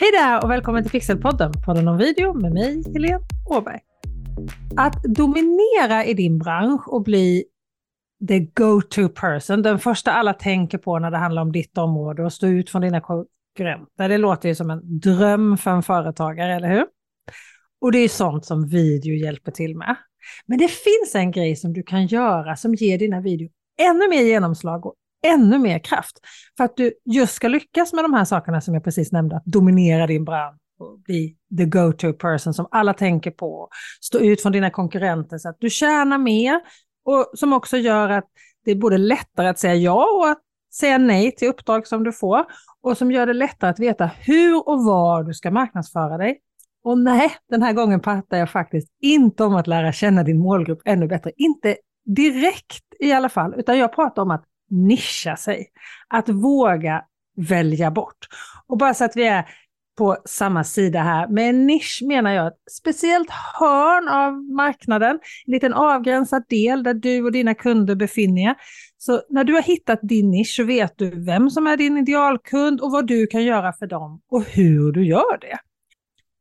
Hej där och välkommen till Pixelpodden, podden om video med mig, Helene Åberg. Att dominera i din bransch och bli the go-to person, den första alla tänker på när det handlar om ditt område och stå ut från dina konkurrenter. Det låter ju som en dröm för en företagare, eller hur? Och det är sånt som video hjälper till med. Men det finns en grej som du kan göra som ger dina videor ännu mer genomslag och ännu mer kraft. För att du just ska lyckas med de här sakerna som jag precis nämnde, att dominera din bransch och bli the go-to person som alla tänker på, stå ut från dina konkurrenter så att du tjänar mer och som också gör att det är både lättare att säga ja och att säga nej till uppdrag som du får och som gör det lättare att veta hur och var du ska marknadsföra dig. Och nej, den här gången pratar jag faktiskt inte om att lära känna din målgrupp ännu bättre. Inte direkt i alla fall, utan jag pratar om att nischa sig. Att våga välja bort. Och bara så att vi är på samma sida här. Med en nisch menar jag ett speciellt hörn av marknaden, en liten avgränsad del där du och dina kunder befinner er. Så när du har hittat din nisch så vet du vem som är din idealkund och vad du kan göra för dem och hur du gör det.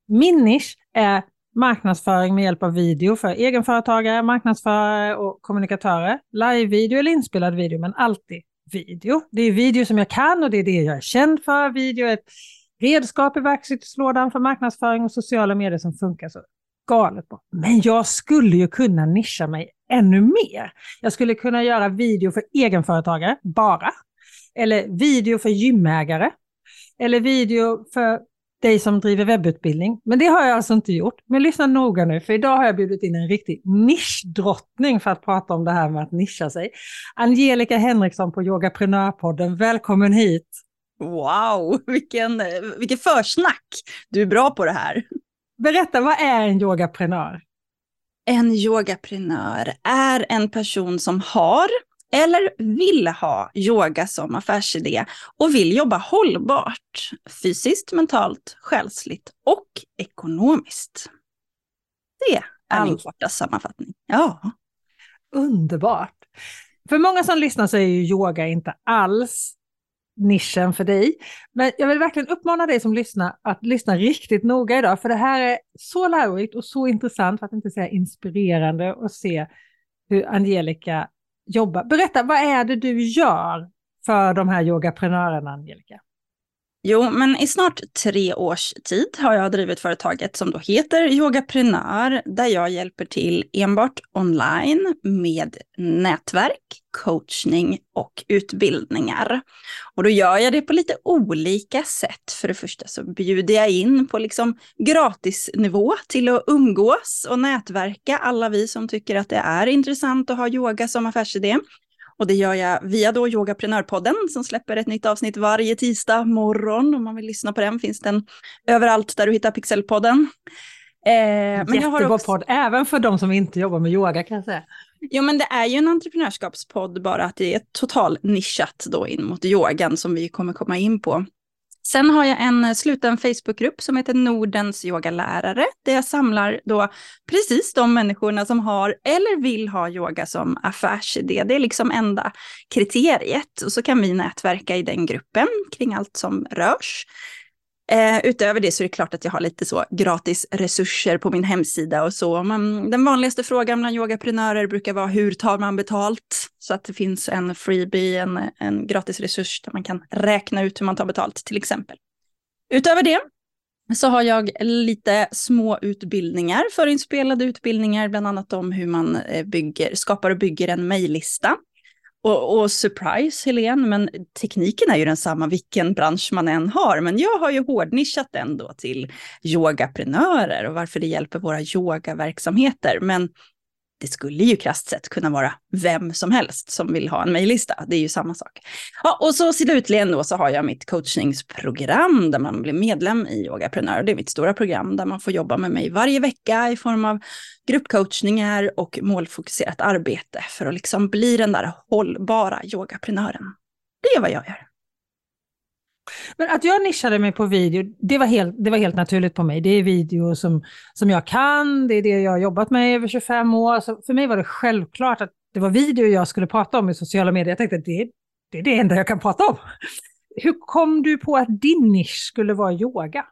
Min nisch är marknadsföring med hjälp av video för egenföretagare, marknadsförare och kommunikatörer. Live-video eller inspelad video, men alltid video. Det är video som jag kan och det är det jag är känd för. Video är ett redskap i verktygslådan för marknadsföring och sociala medier som funkar så galet bra. Men jag skulle ju kunna nischa mig ännu mer. Jag skulle kunna göra video för egenföretagare, bara. Eller video för gymägare. Eller video för dig som driver webbutbildning. Men det har jag alltså inte gjort. Men lyssna noga nu, för idag har jag bjudit in en riktig nischdrottning för att prata om det här med att nischa sig. Angelica Henriksson på Yogaprenörpodden, välkommen hit! Wow, vilken, vilken försnack! Du är bra på det här. Berätta, vad är en yogaprenör? En yogaprenör är en person som har eller vill ha yoga som affärsidé och vill jobba hållbart, fysiskt, mentalt, själsligt och ekonomiskt. Det är All... min korta sammanfattning. Ja. Underbart. För många som lyssnar så är ju yoga inte alls nischen för dig. Men jag vill verkligen uppmana dig som lyssnar att lyssna riktigt noga idag, för det här är så lärorikt och så intressant, för att inte säga inspirerande, att se hur Angelica jobbar. Berätta, vad är det du gör för de här yogaprenörerna, Angelica? Jo, men i snart tre års tid har jag drivit företaget som då heter Yogaprenör, där jag hjälper till enbart online med nätverk, coachning och utbildningar. Och då gör jag det på lite olika sätt. För det första så bjuder jag in på liksom gratisnivå till att umgås och nätverka alla vi som tycker att det är intressant att ha yoga som affärsidé. Och det gör jag via då Yogaprenörpodden som släpper ett nytt avsnitt varje tisdag morgon. Om man vill lyssna på den finns den överallt där du hittar Pixelpodden. Eh, men Jättebra jag har också... podd, även för de som inte jobbar med yoga kan jag säga. Jo men det är ju en entreprenörskapspodd bara att det är total nischat då in mot yogan som vi kommer komma in på. Sen har jag en eh, sluten Facebookgrupp som heter Nordens yogalärare, där jag samlar då precis de människorna som har eller vill ha yoga som affärsidé. Det är liksom enda kriteriet. Och så kan vi nätverka i den gruppen kring allt som rörs. Eh, utöver det så är det klart att jag har lite så gratis resurser på min hemsida och så. Men den vanligaste frågan bland yogaprenörer brukar vara hur tar man betalt? Så att det finns en freebie, en, en gratis resurs där man kan räkna ut hur man tar betalt till exempel. Utöver det så har jag lite små utbildningar, förinspelade utbildningar, bland annat om hur man eh, bygger, skapar och bygger en mejllista. Och, och, surprise Helene, men tekniken är ju densamma vilken bransch man än har. Men jag har ju hårdnischat den då till yogaprenörer och varför det hjälper våra yogaverksamheter. Men det skulle ju krasst sett kunna vara vem som helst som vill ha en mejllista. Det är ju samma sak. Ja, och så slutligen då så har jag mitt coachningsprogram där man blir medlem i Yogaprenör. Det är mitt stora program där man får jobba med mig varje vecka i form av gruppcoachningar och målfokuserat arbete för att liksom bli den där hållbara yogaprenören. Det är vad jag gör. Men att jag nischade mig på video, det var helt, det var helt naturligt på mig. Det är video som, som jag kan, det är det jag har jobbat med i över 25 år. Så för mig var det självklart att det var video jag skulle prata om i sociala medier. Jag tänkte att det, det är det enda jag kan prata om. Hur kom du på att din nisch skulle vara yoga?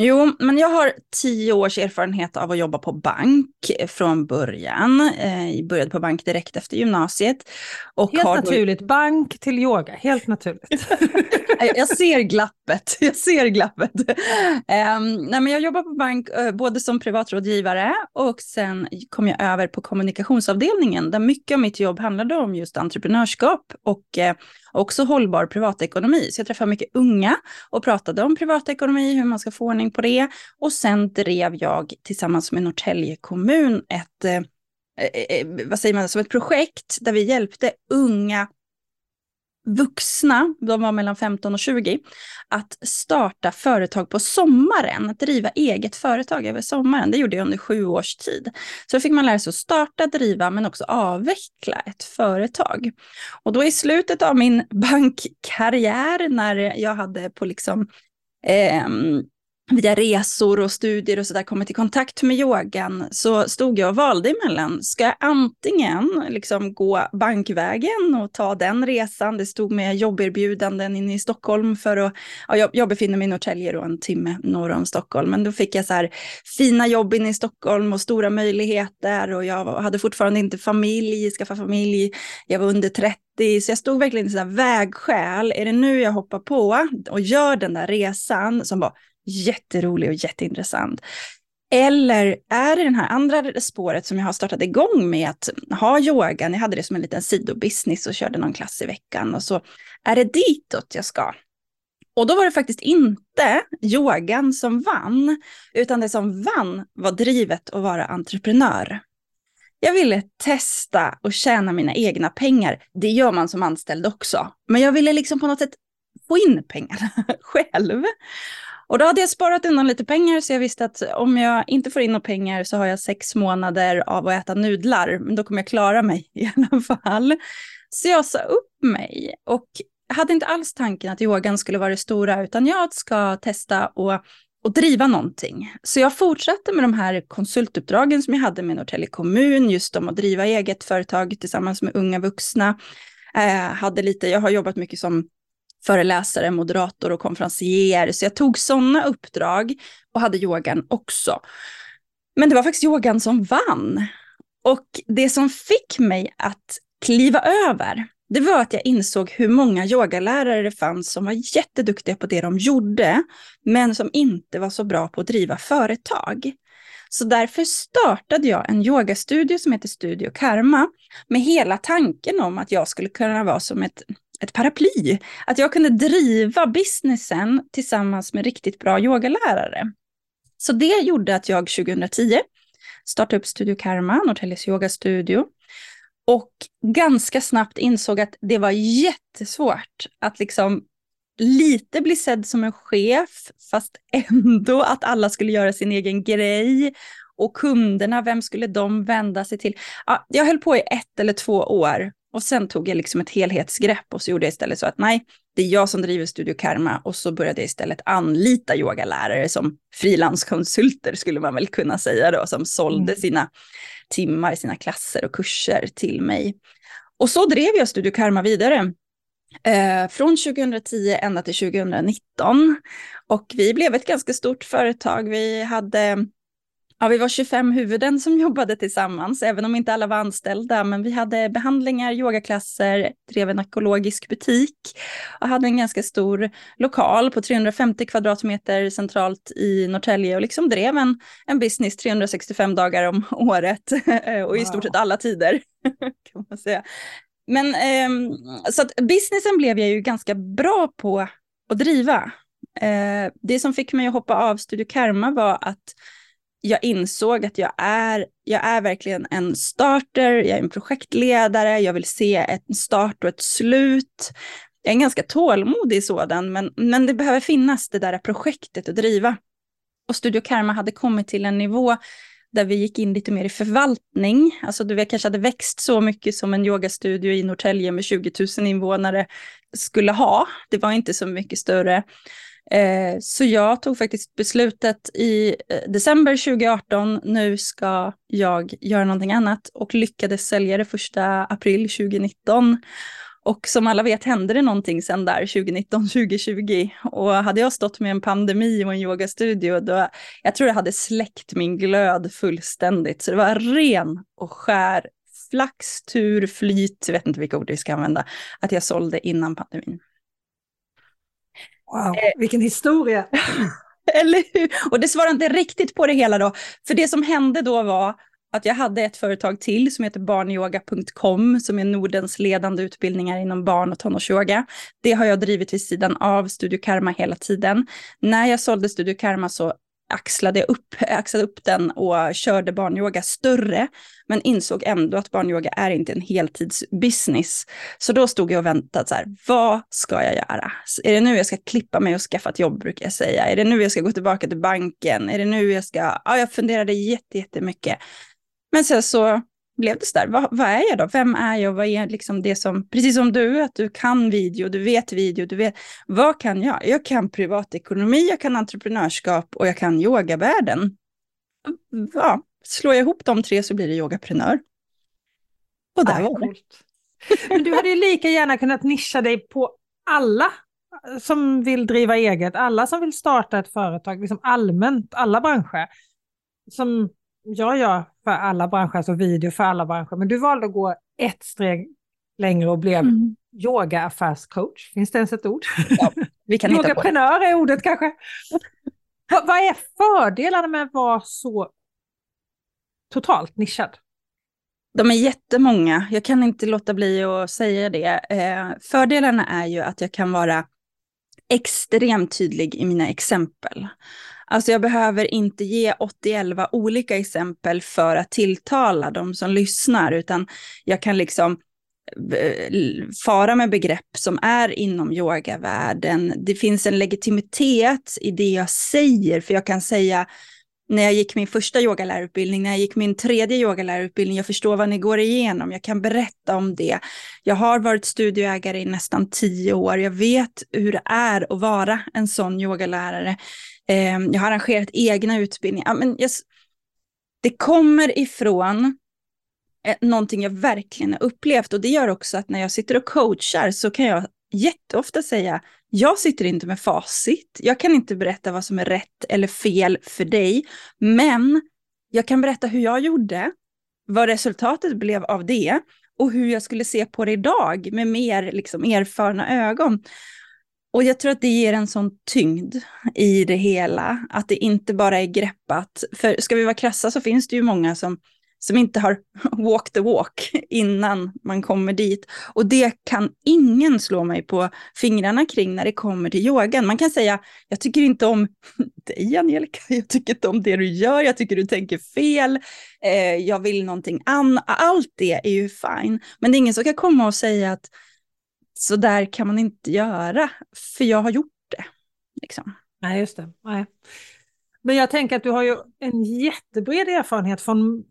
Jo, men jag har tio års erfarenhet av att jobba på bank från början. Eh, jag började på bank direkt efter gymnasiet. Och helt naturligt, då... bank till yoga, helt naturligt. jag ser glappet, jag ser glappet. Um, nej, men jag jobbar på bank uh, både som privatrådgivare och sen kom jag över på kommunikationsavdelningen där mycket av mitt jobb handlade om just entreprenörskap och uh, också hållbar privatekonomi. Så jag träffade mycket unga och pratade om privatekonomi, hur man ska få ordning på det. Och sen drev jag tillsammans med Norrtälje kommun ett, eh, eh, eh vad säger man, som ett projekt där vi hjälpte unga vuxna, de var mellan 15 och 20, att starta företag på sommaren, att driva eget företag över sommaren. Det gjorde jag under sju års tid. Så då fick man lära sig att starta, driva men också avveckla ett företag. Och då i slutet av min bankkarriär, när jag hade på liksom eh, via resor och studier och så där kommit i kontakt med yogan så stod jag och valde emellan. Ska jag antingen liksom gå bankvägen och ta den resan, det stod med jobberbjudanden inne i Stockholm för att, ja, jag, jag befinner mig i Norrtälje då en timme norr om Stockholm, men då fick jag så här fina jobb inne i Stockholm och stora möjligheter och jag hade fortfarande inte familj, skaffa familj, jag var under 30 så jag stod verkligen i sådana vägskäl. Är det nu jag hoppar på och gör den där resan som var jätterolig och jätteintressant. Eller är det den här andra spåret som jag har startat igång med att ha yogan, jag hade det som en liten sidobusiness och körde någon klass i veckan och så är det ditåt jag ska. Och då var det faktiskt inte yogan som vann, utan det som vann var drivet att vara entreprenör. Jag ville testa och tjäna mina egna pengar. Det gör man som anställd också. Men jag ville liksom på något sätt få in pengarna själv. Och då hade jag sparat undan lite pengar så jag visste att om jag inte får in några pengar så har jag sex månader av att äta nudlar. Men då kommer jag klara mig i alla fall. Så jag sa upp mig och hade inte alls tanken att yogan skulle vara det stora utan jag ska testa och, och driva någonting. Så jag fortsatte med de här konsultuppdragen som jag hade med Norrtälje kommun, just om att driva eget företag tillsammans med unga vuxna. Eh, hade lite, jag har jobbat mycket som föreläsare, moderator och konferencier. Så jag tog sådana uppdrag och hade yogan också. Men det var faktiskt yogan som vann. Och det som fick mig att kliva över, det var att jag insåg hur många yogalärare det fanns som var jätteduktiga på det de gjorde, men som inte var så bra på att driva företag. Så därför startade jag en yogastudio som heter Studio Karma med hela tanken om att jag skulle kunna vara som ett ett paraply. Att jag kunde driva businessen tillsammans med riktigt bra yogalärare. Så det gjorde att jag 2010 startade upp Studio Karma, Norrtäljes yogastudio. Och ganska snabbt insåg att det var jättesvårt att liksom lite bli sedd som en chef, fast ändå att alla skulle göra sin egen grej. Och kunderna, vem skulle de vända sig till? Ja, jag höll på i ett eller två år och sen tog jag liksom ett helhetsgrepp och så gjorde jag istället så att nej, det är jag som driver Studio Karma och så började jag istället anlita yogalärare som frilanskonsulter skulle man väl kunna säga då, som sålde mm. sina timmar, sina klasser och kurser till mig. Och så drev jag Studio Karma vidare. Eh, från 2010 ända till 2019. Och vi blev ett ganska stort företag. Vi hade Ja, vi var 25 huvuden som jobbade tillsammans, även om inte alla var anställda. Men vi hade behandlingar, yogaklasser, drev en ekologisk butik och hade en ganska stor lokal på 350 kvadratmeter centralt i Norrtälje och liksom drev en, en business 365 dagar om året och i stort sett alla tider. kan man säga. Men eh, så att businessen blev jag ju ganska bra på att driva. Eh, det som fick mig att hoppa av Studio Karma var att jag insåg att jag är, jag är verkligen en starter, jag är en projektledare, jag vill se en start och ett slut. Jag är en ganska tålmodig sådan, men, men det behöver finnas det där projektet att driva. Och Studio Karma hade kommit till en nivå där vi gick in lite mer i förvaltning. Alltså du vet, kanske hade växt så mycket som en yogastudio i Norrtälje med 20 000 invånare skulle ha. Det var inte så mycket större. Eh, så jag tog faktiskt beslutet i eh, december 2018, nu ska jag göra någonting annat och lyckades sälja det första april 2019. Och som alla vet hände det någonting sen där 2019-2020. Och hade jag stått med en pandemi och en yogastudio, då, jag tror jag hade släckt min glöd fullständigt. Så det var ren och skär flax, tur, flyt, jag vet inte vilka ord vi ska använda, att jag sålde innan pandemin. Wow, eh, vilken historia! Eller hur? Och det svarar inte riktigt på det hela då. För det som hände då var att jag hade ett företag till som heter barnyoga.com som är Nordens ledande utbildningar inom barn och tonårsyoga. Det har jag drivit vid sidan av Studio Karma hela tiden. När jag sålde Studio Karma så axlade upp, axlade upp den och körde barnyoga större, men insåg ändå att barnyoga är inte en heltidsbusiness. Så då stod jag och väntade så här, vad ska jag göra? Är det nu jag ska klippa mig och skaffa ett jobb, brukar jag säga? Är det nu jag ska gå tillbaka till banken? Är det nu jag ska, ja, jag funderade jättemycket. Men sen så blev det så där, vad, vad, är jag då? Vem är jag? Vad är liksom det som, precis som du, att du kan video, du vet video, du vet, vad kan jag? Jag kan privatekonomi, jag kan entreprenörskap och jag kan yogavärlden. Ja, slår jag ihop de tre så blir det yogaprenör. Och där var det. Men du hade ju lika gärna kunnat nischa dig på alla som vill driva eget, alla som vill starta ett företag, liksom allmänt, alla branscher. Som jag gör för alla branscher, alltså video för alla branscher, men du valde att gå ett steg längre och blev mm. yoga-affärscoach. Finns det ens ett ord? Ja, vi kan det. är ordet kanske. vad, vad är fördelarna med att vara så totalt nischad? De är jättemånga. Jag kan inte låta bli att säga det. Eh, fördelarna är ju att jag kan vara extremt tydlig i mina exempel. Alltså jag behöver inte ge 80-11 olika exempel för att tilltala de som lyssnar, utan jag kan liksom eh, fara med begrepp som är inom yogavärlden. Det finns en legitimitet i det jag säger, för jag kan säga när jag gick min första yogalärarutbildning, när jag gick min tredje yogalärarutbildning, jag förstår vad ni går igenom, jag kan berätta om det. Jag har varit studieägare i nästan tio år, jag vet hur det är att vara en sån yogalärare. Ehm, jag har arrangerat egna utbildningar. men jag, det kommer ifrån eh, någonting jag verkligen har upplevt och det gör också att när jag sitter och coachar så kan jag jätteofta säga, jag sitter inte med facit, jag kan inte berätta vad som är rätt eller fel för dig, men jag kan berätta hur jag gjorde, vad resultatet blev av det och hur jag skulle se på det idag med mer liksom, erfarna ögon. Och jag tror att det ger en sån tyngd i det hela, att det inte bara är greppat. För ska vi vara krassa så finns det ju många som som inte har walk the walk innan man kommer dit. Och det kan ingen slå mig på fingrarna kring när det kommer till yogan. Man kan säga, jag tycker inte om dig Angelica, jag tycker inte om det du gör, jag tycker du tänker fel, eh, jag vill någonting annat. Allt det är ju fine. Men det är ingen som kan komma och säga att så där kan man inte göra, för jag har gjort det. Liksom. Nej, just det. Nej. Men jag tänker att du har ju en jättebred erfarenhet från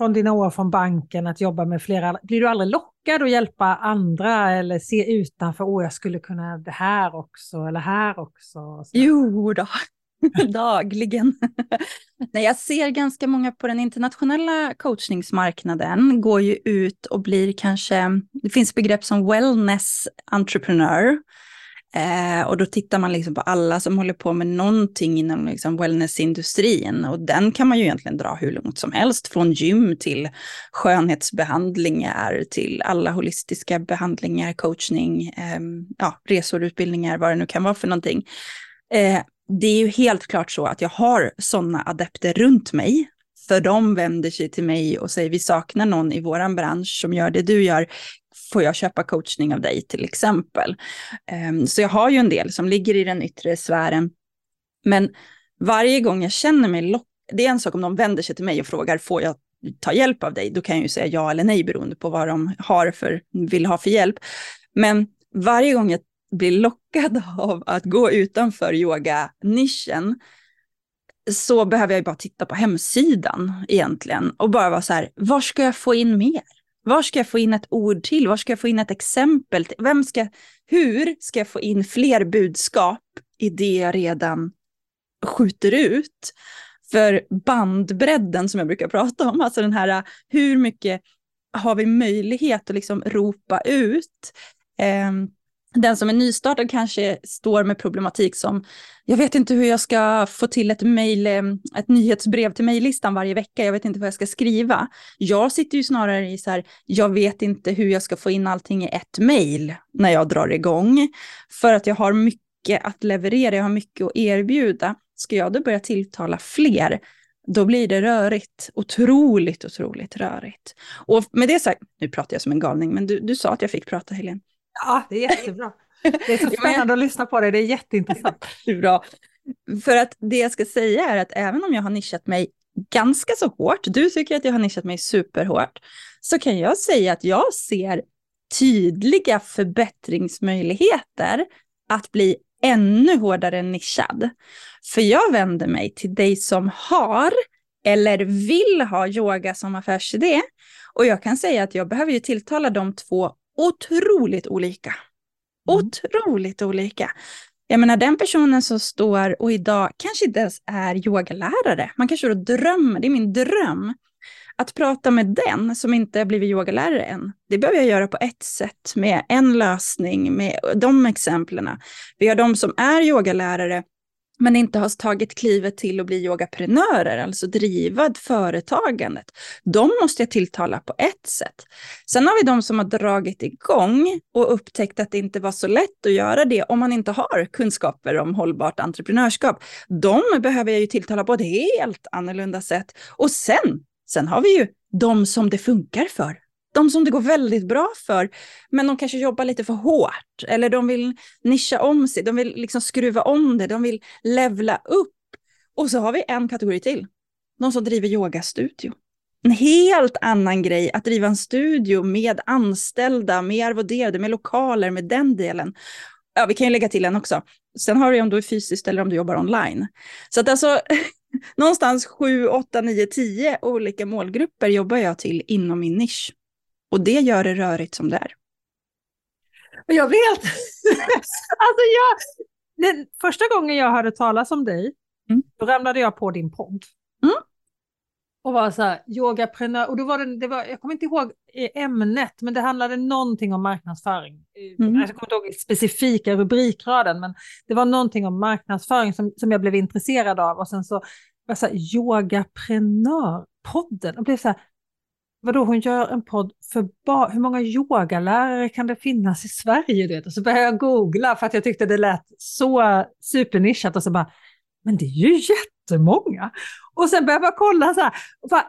från dina år från banken att jobba med flera, blir du aldrig lockad att hjälpa andra eller se utanför, åh jag skulle kunna det här också eller här också? Jo då. dagligen. Nej, jag ser ganska många på den internationella coachningsmarknaden går ju ut och blir kanske, det finns begrepp som wellness entrepreneur, Eh, och då tittar man liksom på alla som håller på med någonting inom liksom wellnessindustrin. Och den kan man ju egentligen dra hur långt som helst. Från gym till skönhetsbehandlingar, till alla holistiska behandlingar, coachning, eh, ja, resor, utbildningar, vad det nu kan vara för någonting. Eh, det är ju helt klart så att jag har sådana adepter runt mig. För de vänder sig till mig och säger vi saknar någon i vår bransch som gör det du gör får jag köpa coachning av dig till exempel. Ehm, så jag har ju en del som ligger i den yttre sfären. Men varje gång jag känner mig lockad, det är en sak om de vänder sig till mig och frågar, får jag ta hjälp av dig? Då kan jag ju säga ja eller nej beroende på vad de har för, vill ha för hjälp. Men varje gång jag blir lockad av att gå utanför yoga-nischen så behöver jag bara titta på hemsidan egentligen och bara vara så här, var ska jag få in mer? Var ska jag få in ett ord till? Var ska jag få in ett exempel? Till? Vem ska, hur ska jag få in fler budskap i det jag redan skjuter ut? För bandbredden som jag brukar prata om, alltså den här hur mycket har vi möjlighet att liksom ropa ut? Eh, den som är nystartad kanske står med problematik som jag vet inte hur jag ska få till ett mail, eh, ett nyhetsbrev till mejllistan varje vecka. Jag vet inte vad jag ska skriva. Jag sitter ju snarare i så här, jag vet inte hur jag ska få in allting i ett mejl när jag drar igång. För att jag har mycket att leverera, jag har mycket att erbjuda. Ska jag då börja tilltala fler, då blir det rörigt. Otroligt, otroligt rörigt. Och med det sagt, nu pratar jag som en galning, men du, du sa att jag fick prata, Helene. Ja, det är jättebra. Det är så spännande att lyssna på dig, det är jätteintressant. Det är bra. För att det jag ska säga är att även om jag har nischat mig ganska så hårt, du tycker att jag har nischat mig superhårt, så kan jag säga att jag ser tydliga förbättringsmöjligheter att bli ännu hårdare nischad. För jag vänder mig till dig som har eller vill ha yoga som affärsidé. Och jag kan säga att jag behöver ju tilltala de två otroligt olika. Mm. Otroligt olika. Jag menar den personen som står och idag kanske inte ens är yogalärare. Man kanske då drömmer, det är min dröm. Att prata med den som inte har blivit yogalärare än, det behöver jag göra på ett sätt, med en lösning, med de exemplen. Vi har de som är yogalärare men inte har tagit klivet till att bli yogaprenörer, alltså driva företagandet. De måste jag tilltala på ett sätt. Sen har vi de som har dragit igång och upptäckt att det inte var så lätt att göra det om man inte har kunskaper om hållbart entreprenörskap. De behöver jag ju tilltala på ett helt annorlunda sätt. Och sen, sen har vi ju de som det funkar för, de som det går väldigt bra för, men de kanske jobbar lite för hårt. Eller de vill nischa om sig, de vill liksom skruva om det, de vill levla upp. Och så har vi en kategori till. De som driver yogastudio. En helt annan grej att driva en studio med anställda, med arvoderade, med lokaler, med den delen. Ja, vi kan ju lägga till en också. Sen har du om du är fysiskt eller om du jobbar online. Så att alltså, någonstans 7, 8, 9, 10 olika målgrupper jobbar jag till inom min nisch. Och det gör det rörigt som det är. Jag vet. alltså jag, den första gången jag hörde talas om dig, mm. då ramlade jag på din podd. Mm. Och var så här, yogaprenör, och då var det, det var, jag kommer inte ihåg ämnet, men det handlade någonting om marknadsföring. Mm. Jag kommer inte ihåg specifika rubrikraden, men det var någonting om marknadsföring som, som jag blev intresserad av. Och sen så var jag så här, yogaprenörpodden, och blev så här, vadå hon gör en podd för barn, hur många yogalärare kan det finnas i Sverige? Det? Och så började jag googla för att jag tyckte det lät så supernischat och så bara, men det är ju jättemånga. Och sen började jag kolla så här, och, bara,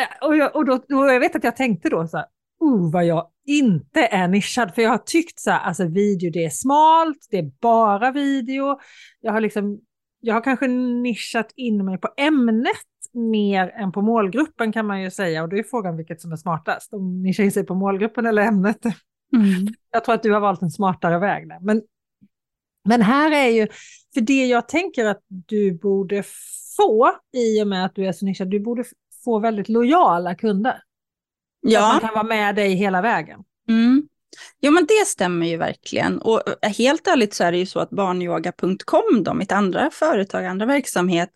eh, och, jag, och, då, och jag vet att jag tänkte då så här, oh vad jag inte är nischad, för jag har tyckt så här, alltså video det är smalt, det är bara video. Jag har liksom, jag har kanske nischat in mig på ämnet mer än på målgruppen kan man ju säga. Och då är frågan vilket som är smartast, om ni känner sig på målgruppen eller ämnet. Mm. Jag tror att du har valt en smartare väg där. Men, men här är ju, för det jag tänker att du borde få i och med att du är så nischad, du borde få väldigt lojala kunder. Ja. Att man kan vara med dig hela vägen. Mm. Jo, men det stämmer ju verkligen. Och eh, helt ärligt så är det ju så att barnyoga.com, mitt andra företag, andra verksamhet,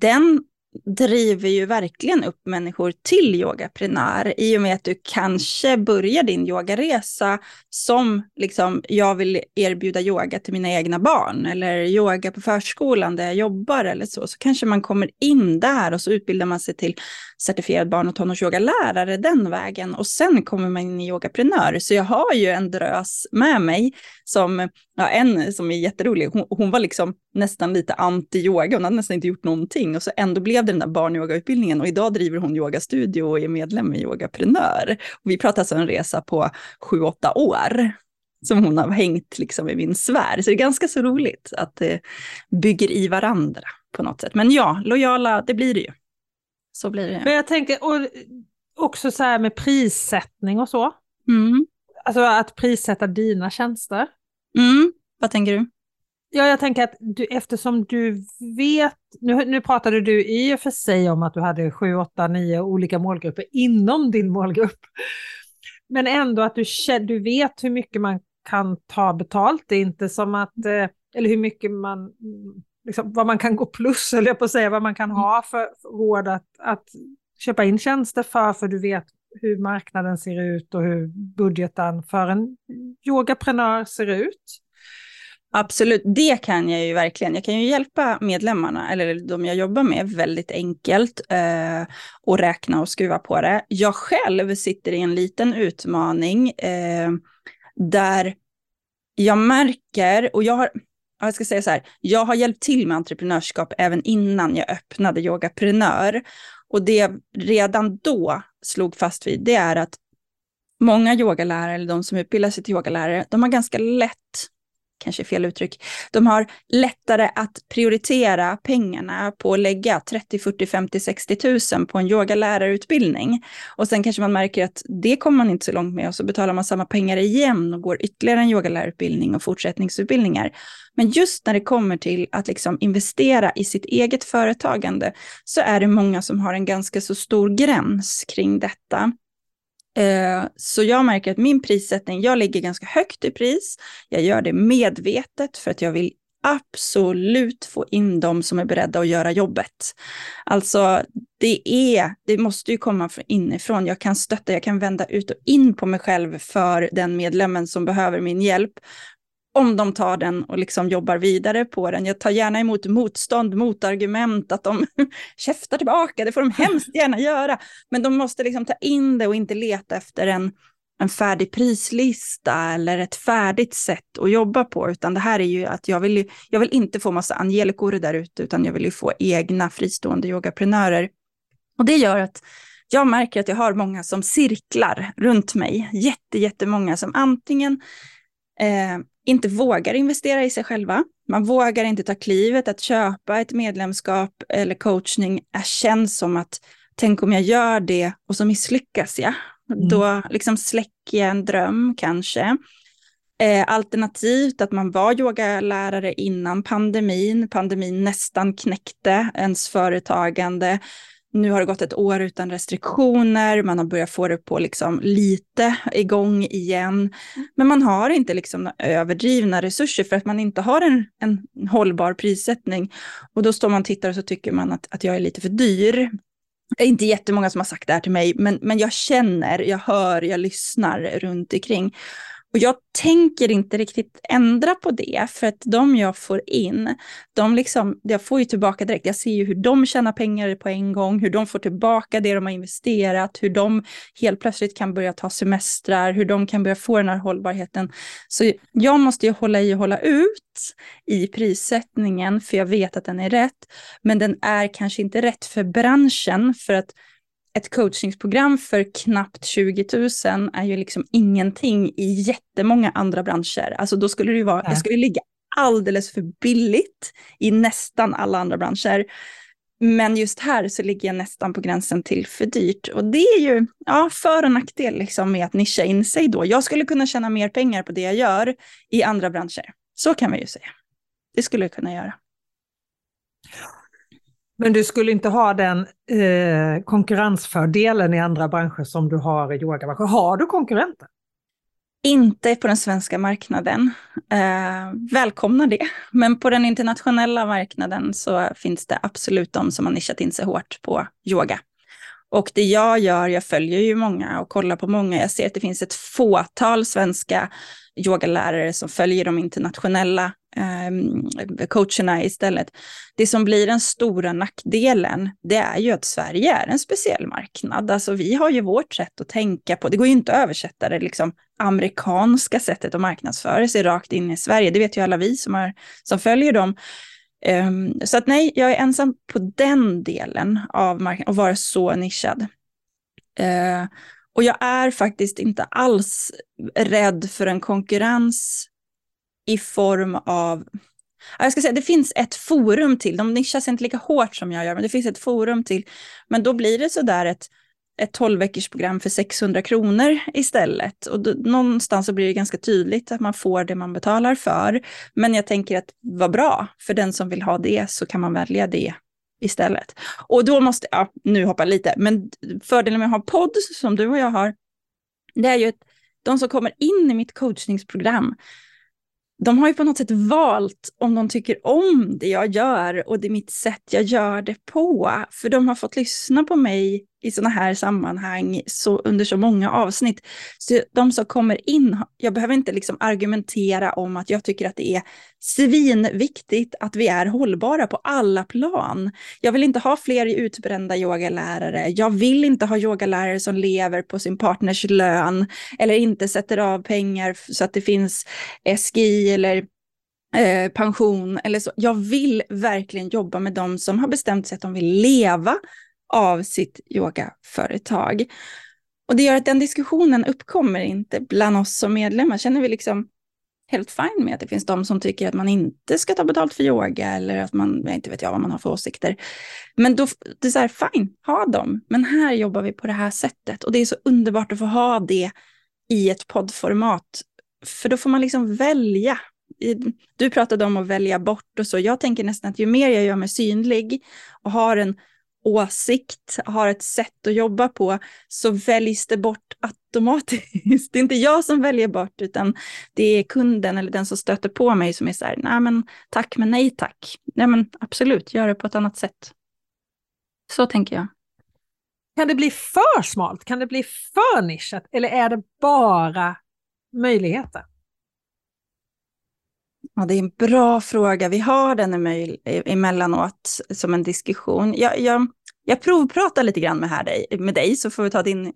den driver ju verkligen upp människor till yogaprenör i och med att du kanske börjar din yogaresa som liksom, jag vill erbjuda yoga till mina egna barn eller yoga på förskolan där jag jobbar eller så. Så kanske man kommer in där och så utbildar man sig till certifierad barn och tonårsyogalärare den vägen och sen kommer man in i yogaprenör. Så jag har ju en drös med mig som, ja, en som är jätterolig, hon, hon var liksom nästan lite anti-yoga, hon hade nästan inte gjort någonting och så ändå blev det den där barnyogautbildningen och idag driver hon yogastudio och är medlem i Yogaprenör. Och vi pratar alltså en resa på sju, åtta år som hon har hängt liksom i min sfär. Så det är ganska så roligt att det bygger i varandra på något sätt. Men ja, lojala, det blir det ju. Så blir det. Men jag tänker, och också så här med prissättning och så. Mm. Alltså att prissätta dina tjänster. Mm. Vad tänker du? Ja, jag tänker att du, eftersom du vet, nu, nu pratade du i och för sig om att du hade sju, åtta, nio olika målgrupper inom din målgrupp. Men ändå att du, du vet hur mycket man kan ta betalt. Det är inte som att, eh, eller hur mycket man, liksom, vad man kan gå plus, eller jag på att säga, vad man kan ha för råd att, att köpa in tjänster för, för du vet hur marknaden ser ut och hur budgeten för en yogaprenör ser ut. Absolut, det kan jag ju verkligen. Jag kan ju hjälpa medlemmarna, eller de jag jobbar med, väldigt enkelt eh, och räkna och skruva på det. Jag själv sitter i en liten utmaning eh, där jag märker, och jag har, jag ska säga så här, jag har hjälpt till med entreprenörskap även innan jag öppnade Yogaprenör. Och det redan då slog fast vid, det är att många yogalärare, eller de som utbildar sig till yogalärare, de har ganska lätt kanske fel uttryck, de har lättare att prioritera pengarna på att lägga 30, 40, 50, 60 tusen på en yogalärarutbildning. Och sen kanske man märker att det kommer man inte så långt med och så betalar man samma pengar igen och går ytterligare en yogalärarutbildning och fortsättningsutbildningar. Men just när det kommer till att liksom investera i sitt eget företagande så är det många som har en ganska så stor gräns kring detta. Eh, så jag märker att min prissättning, jag ligger ganska högt i pris. Jag gör det medvetet för att jag vill absolut få in de som är beredda att göra jobbet. Alltså, det är, det måste ju komma inifrån. Jag kan stötta, jag kan vända ut och in på mig själv för den medlemmen som behöver min hjälp om de tar den och liksom jobbar vidare på den. Jag tar gärna emot motstånd, motargument, att de käftar tillbaka, det får de hemskt gärna göra. Men de måste liksom ta in det och inte leta efter en, en färdig prislista eller ett färdigt sätt att jobba på, utan det här är ju att jag vill, ju, jag vill inte få massa angelikor där ute, utan jag vill ju få egna fristående yogaprenörer. Och det gör att jag märker att jag har många som cirklar runt mig, jätte, jättemånga som antingen eh, inte vågar investera i sig själva. Man vågar inte ta klivet att köpa ett medlemskap eller coachning. Det känns som att tänk om jag gör det och så misslyckas jag. Mm. Då liksom släcker jag en dröm kanske. Eh, alternativt att man var yogalärare innan pandemin. Pandemin nästan knäckte ens företagande. Nu har det gått ett år utan restriktioner, man har börjat få det på liksom lite igång igen. Men man har inte liksom överdrivna resurser för att man inte har en, en hållbar prissättning. Och då står man och tittar och så tycker man att, att jag är lite för dyr. Det är inte jättemånga som har sagt det här till mig, men, men jag känner, jag hör, jag lyssnar runt omkring. Och jag tänker inte riktigt ändra på det, för att de jag får in, de liksom, jag får ju tillbaka direkt. Jag ser ju hur de tjänar pengar på en gång, hur de får tillbaka det de har investerat, hur de helt plötsligt kan börja ta semestrar, hur de kan börja få den här hållbarheten. Så jag måste ju hålla i och hålla ut i prissättningen, för jag vet att den är rätt, men den är kanske inte rätt för branschen, för att ett coachningsprogram för knappt 20 000 är ju liksom ingenting i jättemånga andra branscher. Alltså då skulle det ju vara, jag skulle ligga alldeles för billigt i nästan alla andra branscher. Men just här så ligger jag nästan på gränsen till för dyrt. Och det är ju ja, för och nackdel liksom med att nischa in sig då. Jag skulle kunna tjäna mer pengar på det jag gör i andra branscher. Så kan vi ju säga. Det skulle jag kunna göra. Men du skulle inte ha den eh, konkurrensfördelen i andra branscher som du har i yogabranschen. Har du konkurrenter? Inte på den svenska marknaden. Eh, välkomnar det. Men på den internationella marknaden så finns det absolut de som har nischat in sig hårt på yoga. Och det jag gör, jag följer ju många och kollar på många. Jag ser att det finns ett fåtal svenska yogalärare som följer de internationella eh, coacherna istället. Det som blir den stora nackdelen, det är ju att Sverige är en speciell marknad. Alltså vi har ju vårt sätt att tänka på. Det går ju inte att översätta det liksom amerikanska sättet att marknadsföra sig rakt in i Sverige. Det vet ju alla vi som, har, som följer dem. Um, så att nej, jag är ensam på den delen av marknaden och vara så nischad. Uh, och jag är faktiskt inte alls rädd för en konkurrens i form av... Jag ska säga, det finns ett forum till. De nischar sig inte lika hårt som jag gör, men det finns ett forum till. Men då blir det sådär ett, ett 12 veckors program för 600 kronor istället. Och då, någonstans så blir det ganska tydligt att man får det man betalar för. Men jag tänker att vad bra, för den som vill ha det så kan man välja det istället. Och då måste, ja, nu hoppar jag lite, men fördelen med att ha podd som du och jag har, det är ju att de som kommer in i mitt coachningsprogram, de har ju på något sätt valt om de tycker om det jag gör och det är mitt sätt jag gör det på. För de har fått lyssna på mig i sådana här sammanhang så, under så många avsnitt. Så de som kommer in, jag behöver inte liksom argumentera om att jag tycker att det är svinviktigt att vi är hållbara på alla plan. Jag vill inte ha fler utbrända yogalärare. Jag vill inte ha yogalärare som lever på sin partners lön eller inte sätter av pengar så att det finns SGI eller eh, pension eller så. Jag vill verkligen jobba med de som har bestämt sig att de vill leva av sitt yogaföretag. Och det gör att den diskussionen uppkommer inte bland oss som medlemmar. Känner vi liksom helt fine med att det finns de som tycker att man inte ska ta betalt för yoga eller att man, jag inte vet jag vad man har för åsikter. Men då, det är så här, fine, ha dem. Men här jobbar vi på det här sättet och det är så underbart att få ha det i ett poddformat. För då får man liksom välja. Du pratade om att välja bort och så. Jag tänker nästan att ju mer jag gör mig synlig och har en åsikt, har ett sätt att jobba på, så väljs det bort automatiskt. Det är inte jag som väljer bort, utan det är kunden eller den som stöter på mig som är så här, nej men tack men nej tack. Nej men absolut, gör det på ett annat sätt. Så tänker jag. Kan det bli för smalt? Kan det bli för nischat? Eller är det bara möjligheter? Ja, det är en bra fråga. Vi har den emellanåt som en diskussion. Jag, jag, jag provpratar lite grann med, här dig, med dig, så får vi ta din eh,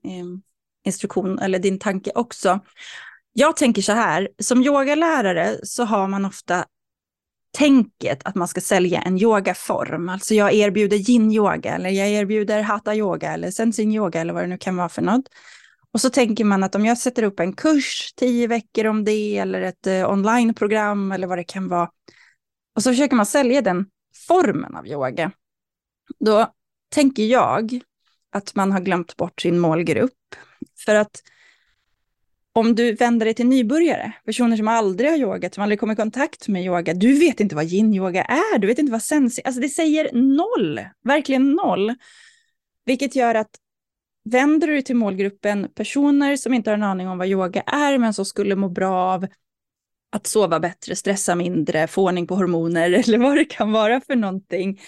instruktion eller din tanke också. Jag tänker så här, som yogalärare så har man ofta tänket att man ska sälja en yogaform. Alltså jag erbjuder yin-yoga eller jag erbjuder hatha-yoga eller sensin-yoga eller vad det nu kan vara för något. Och så tänker man att om jag sätter upp en kurs, tio veckor om det, eller ett eh, onlineprogram eller vad det kan vara, och så försöker man sälja den formen av yoga, då tänker jag att man har glömt bort sin målgrupp. För att om du vänder dig till nybörjare, personer som aldrig har yogat, som aldrig kommer i kontakt med yoga, du vet inte vad yin-yoga är, du vet inte vad sensi... alltså det säger noll, verkligen noll. Vilket gör att vänder du dig till målgruppen personer som inte har en aning om vad yoga är, men som skulle må bra av att sova bättre, stressa mindre, få ordning på hormoner eller vad det kan vara för någonting,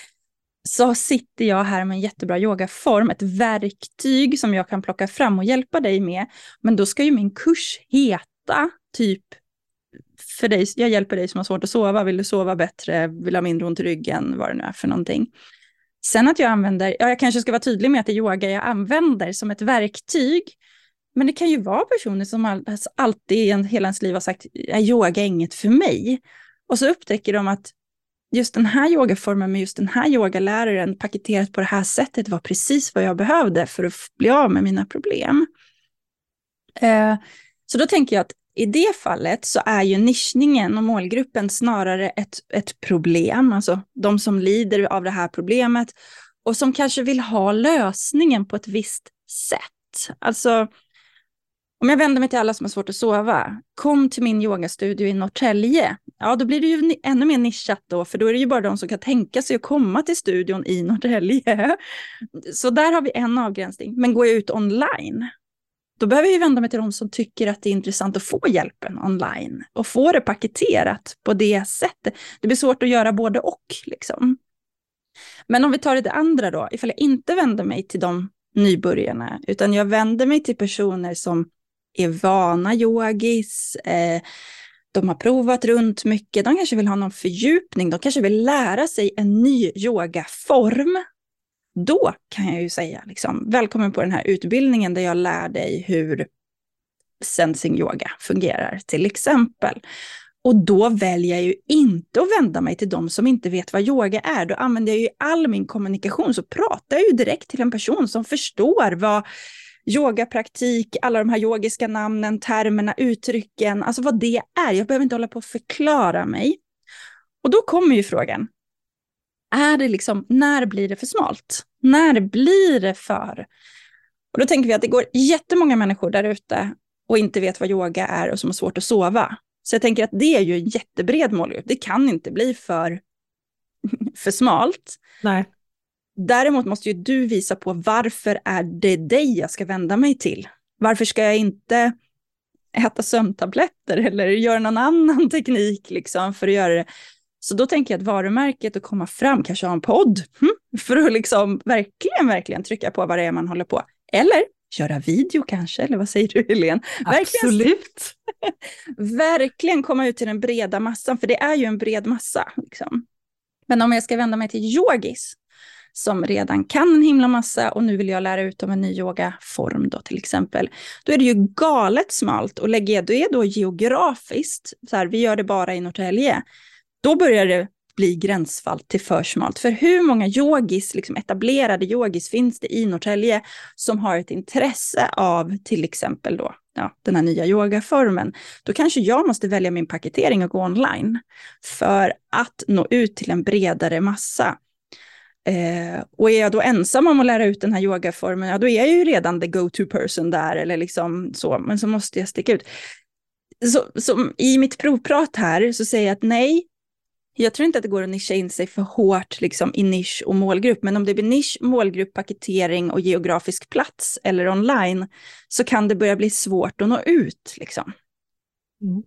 så sitter jag här med en jättebra yogaform, ett verktyg som jag kan plocka fram och hjälpa dig med. Men då ska ju min kurs heta typ för dig, jag hjälper dig som har svårt att sova, vill du sova bättre, vill ha mindre ont i ryggen, vad det nu är för någonting. Sen att jag använder, ja jag kanske ska vara tydlig med att det är yoga jag använder som ett verktyg. Men det kan ju vara personer som alltså alltid i hela ens liv har sagt, äh, yoga är inget för mig. Och så upptäcker de att just den här yogaformen med just den här yogaläraren paketerat på det här sättet var precis vad jag behövde för att bli av med mina problem. Eh, så då tänker jag att i det fallet så är ju nischningen och målgruppen snarare ett, ett problem, alltså de som lider av det här problemet och som kanske vill ha lösningen på ett visst sätt. Alltså, om jag vänder mig till alla som har svårt att sova, kom till min yogastudio i Norrtälje. Ja, då blir det ju ännu mer nischat då, för då är det ju bara de som kan tänka sig att komma till studion i Norrtälje. Så där har vi en avgränsning. Men går jag ut online, då behöver jag vända mig till de som tycker att det är intressant att få hjälpen online och få det paketerat på det sättet. Det blir svårt att göra både och. Liksom. Men om vi tar det andra då, ifall jag inte vänder mig till de nybörjarna, utan jag vänder mig till personer som är vana yogis, eh, de har provat runt mycket, de kanske vill ha någon fördjupning, de kanske vill lära sig en ny yogaform då kan jag ju säga liksom, välkommen på den här utbildningen där jag lär dig hur sensing yoga fungerar till exempel. Och då väljer jag ju inte att vända mig till de som inte vet vad yoga är. Då använder jag ju all min kommunikation, så pratar jag ju direkt till en person som förstår vad yogapraktik, alla de här yogiska namnen, termerna, uttrycken, alltså vad det är. Jag behöver inte hålla på att förklara mig. Och då kommer ju frågan, är det liksom, när blir det för smalt? När blir det för... Och då tänker vi att det går jättemånga människor där ute och inte vet vad yoga är och som har svårt att sova. Så jag tänker att det är ju en jättebred målgrupp. Det kan inte bli för, för smalt. Nej. Däremot måste ju du visa på varför är det dig jag ska vända mig till? Varför ska jag inte äta sömntabletter eller göra någon annan teknik liksom för att göra det Så då tänker jag att varumärket att komma fram, kanske ha en podd, hm, för att liksom verkligen, verkligen trycka på vad det är man håller på. Eller köra video kanske, eller vad säger du Helene? Absolut. Verkligen, verkligen komma ut till den breda massan, för det är ju en bred massa. Liksom. Men om jag ska vända mig till yogis, som redan kan en himla massa och nu vill jag lära ut dem en ny yogaform då till exempel. Då är det ju galet smalt och lägger jag det då geografiskt, så här, vi gör det bara i Norrtälje, då börjar det bli gränsfall till för smalt. För hur många yogis, liksom etablerade yogis finns det i Norrtälje som har ett intresse av till exempel då ja, den här nya yogaformen, då kanske jag måste välja min paketering och gå online för att nå ut till en bredare massa. Eh, och är jag då ensam om att lära ut den här yogaformen, ja då är jag ju redan the go-to person där, eller liksom så, men så måste jag sticka ut. Så, så i mitt provprat här så säger jag att nej, jag tror inte att det går att nischa in sig för hårt liksom, i nisch och målgrupp, men om det blir nisch, målgrupp, paketering och geografisk plats eller online så kan det börja bli svårt att nå ut. Liksom. Mm.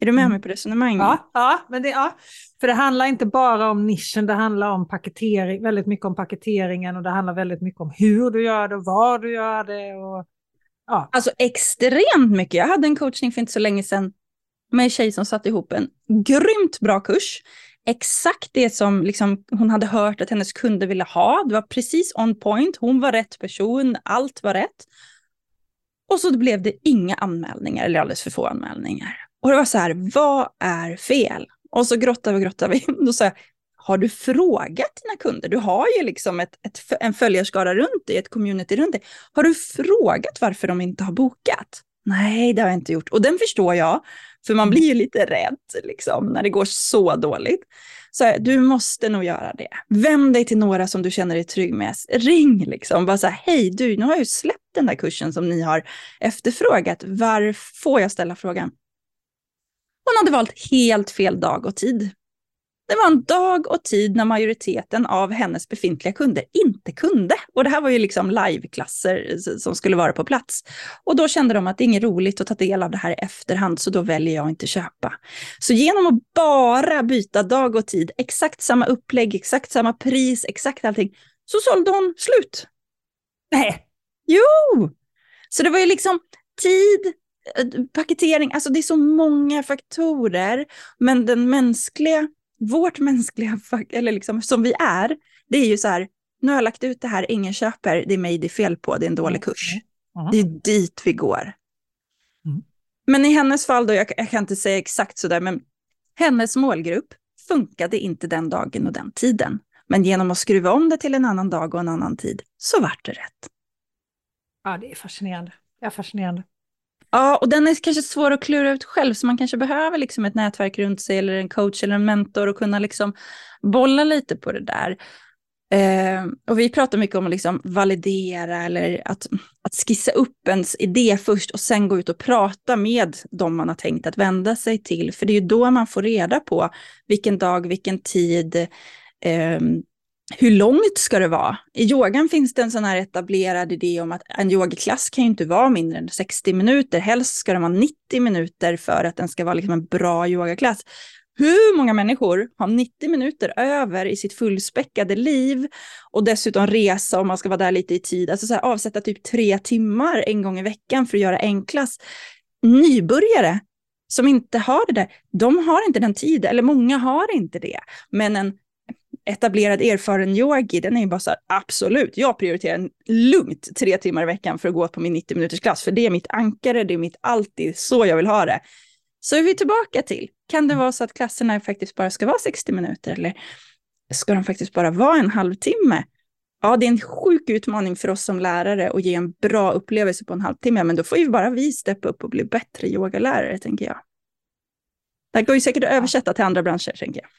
Är du med mm. mig på resonemanget? Ja, ja, men det, ja, för det handlar inte bara om nischen, det handlar om paketering, väldigt mycket om paketeringen och det handlar väldigt mycket om hur du gör det och var du gör det. Och, ja. Alltså extremt mycket. Jag hade en coachning för inte så länge sedan med en tjej som satte ihop en grymt bra kurs. Exakt det som liksom hon hade hört att hennes kunder ville ha. Det var precis on point. Hon var rätt person. Allt var rätt. Och så blev det inga anmälningar, eller alldeles för få anmälningar. Och det var så här, vad är fel? Och så grottade vi och grottade vi. Då sa jag, har du frågat dina kunder? Du har ju liksom ett, ett, en följarskara runt dig, ett community runt dig. Har du frågat varför de inte har bokat? Nej, det har jag inte gjort. Och den förstår jag, för man blir ju lite rädd liksom, när det går så dåligt. Så du måste nog göra det. Vänd dig till några som du känner dig trygg med. Ring liksom, bara så här, hej du, nu har jag ju släppt den där kursen som ni har efterfrågat. Var får jag ställa frågan? Hon hade valt helt fel dag och tid. Det var en dag och tid när majoriteten av hennes befintliga kunder inte kunde. Och det här var ju liksom liveklasser som skulle vara på plats. Och då kände de att det är inget roligt att ta del av det här i efterhand, så då väljer jag inte köpa. Så genom att bara byta dag och tid, exakt samma upplägg, exakt samma pris, exakt allting, så sålde hon slut. Nej. Jo! Så det var ju liksom tid, eh, paketering, alltså det är så många faktorer. Men den mänskliga vårt mänskliga, eller liksom som vi är, det är ju så här, nu har jag lagt ut det här, ingen köper, det är mig det är fel på, det är en dålig mm. kurs. Mm. Det är dit vi går. Mm. Men i hennes fall, då, jag, jag kan inte säga exakt så där, men hennes målgrupp funkade inte den dagen och den tiden. Men genom att skruva om det till en annan dag och en annan tid så vart det rätt. Ja, det är fascinerande. Det är fascinerande. Ja, och den är kanske svår att klura ut själv, så man kanske behöver liksom ett nätverk runt sig eller en coach eller en mentor och kunna liksom bolla lite på det där. Eh, och vi pratar mycket om att liksom validera eller att, att skissa upp ens idé först och sen gå ut och prata med de man har tänkt att vända sig till. För det är ju då man får reda på vilken dag, vilken tid, eh, hur långt ska det vara? I yogan finns det en sån här etablerad idé om att en yogaklass kan ju inte vara mindre än 60 minuter. Helst ska den vara 90 minuter för att den ska vara liksom en bra yogaklass. Hur många människor har 90 minuter över i sitt fullspäckade liv och dessutom resa om man ska vara där lite i tid, alltså så här, avsätta typ tre timmar en gång i veckan för att göra en klass. Nybörjare som inte har det där, de har inte den tiden, eller många har inte det. Men en etablerad erfaren yogi, den är ju bara så här, absolut, jag prioriterar lugnt tre timmar i veckan för att gå på min 90 minuters klass, för det är mitt ankare, det är mitt alltid, så jag vill ha det. Så är vi tillbaka till, kan det vara så att klasserna faktiskt bara ska vara 60 minuter, eller ska de faktiskt bara vara en halvtimme? Ja, det är en sjuk utmaning för oss som lärare att ge en bra upplevelse på en halvtimme, men då får ju bara vi steppa upp och bli bättre yogalärare, tänker jag. Det här går ju säkert att översätta till andra branscher, tänker jag.